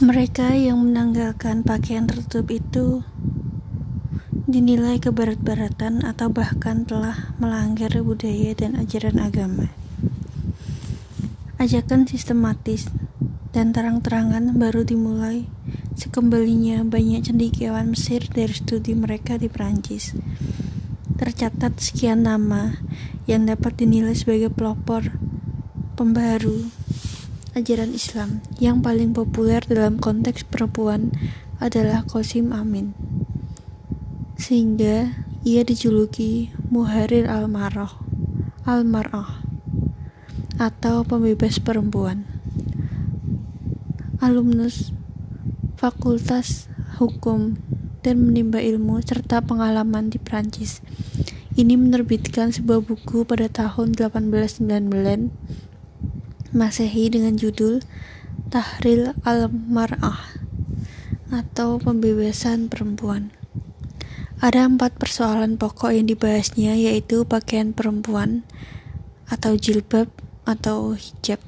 Mereka yang menanggalkan pakaian tertutup itu dinilai keberat-beratan atau bahkan telah melanggar budaya dan ajaran agama. Ajakan sistematis dan terang-terangan baru dimulai sekembalinya banyak cendekiawan Mesir dari studi mereka di Perancis. Tercatat sekian nama yang dapat dinilai sebagai pelopor pembaru ajaran Islam yang paling populer dalam konteks perempuan adalah Qasim Amin. Sehingga ia dijuluki Muharir al-Marah al-Mar'ah atau pembebas perempuan. Alumnus Fakultas Hukum dan menimba ilmu serta pengalaman di Prancis. Ini menerbitkan sebuah buku pada tahun 1899 Masehi dengan judul Tahril al-Mar'ah atau pembebasan perempuan. Ada empat persoalan pokok yang dibahasnya yaitu pakaian perempuan atau jilbab atau hijab,